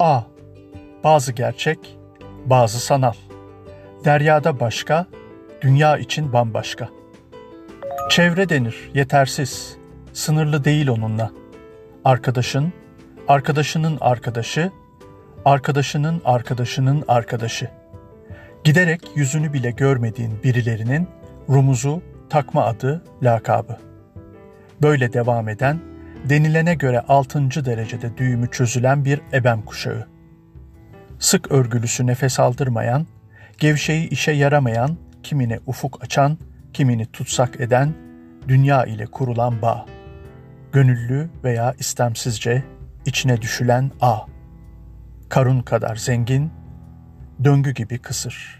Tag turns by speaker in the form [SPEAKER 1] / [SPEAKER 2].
[SPEAKER 1] A. Bazı gerçek, bazı sanal. Deryada başka, dünya için bambaşka. Çevre denir, yetersiz, sınırlı değil onunla. Arkadaşın, arkadaşının arkadaşı, arkadaşının arkadaşının arkadaşı. Giderek yüzünü bile görmediğin birilerinin rumuzu, takma adı, lakabı. Böyle devam eden, denilene göre 6. derecede düğümü çözülen bir ebem kuşağı. Sık örgülüsü nefes aldırmayan, gevşeyi işe yaramayan, kimine ufuk açan, kimini tutsak eden, dünya ile kurulan bağ. Gönüllü veya istemsizce içine düşülen ağ. Karun kadar zengin, döngü gibi kısır.''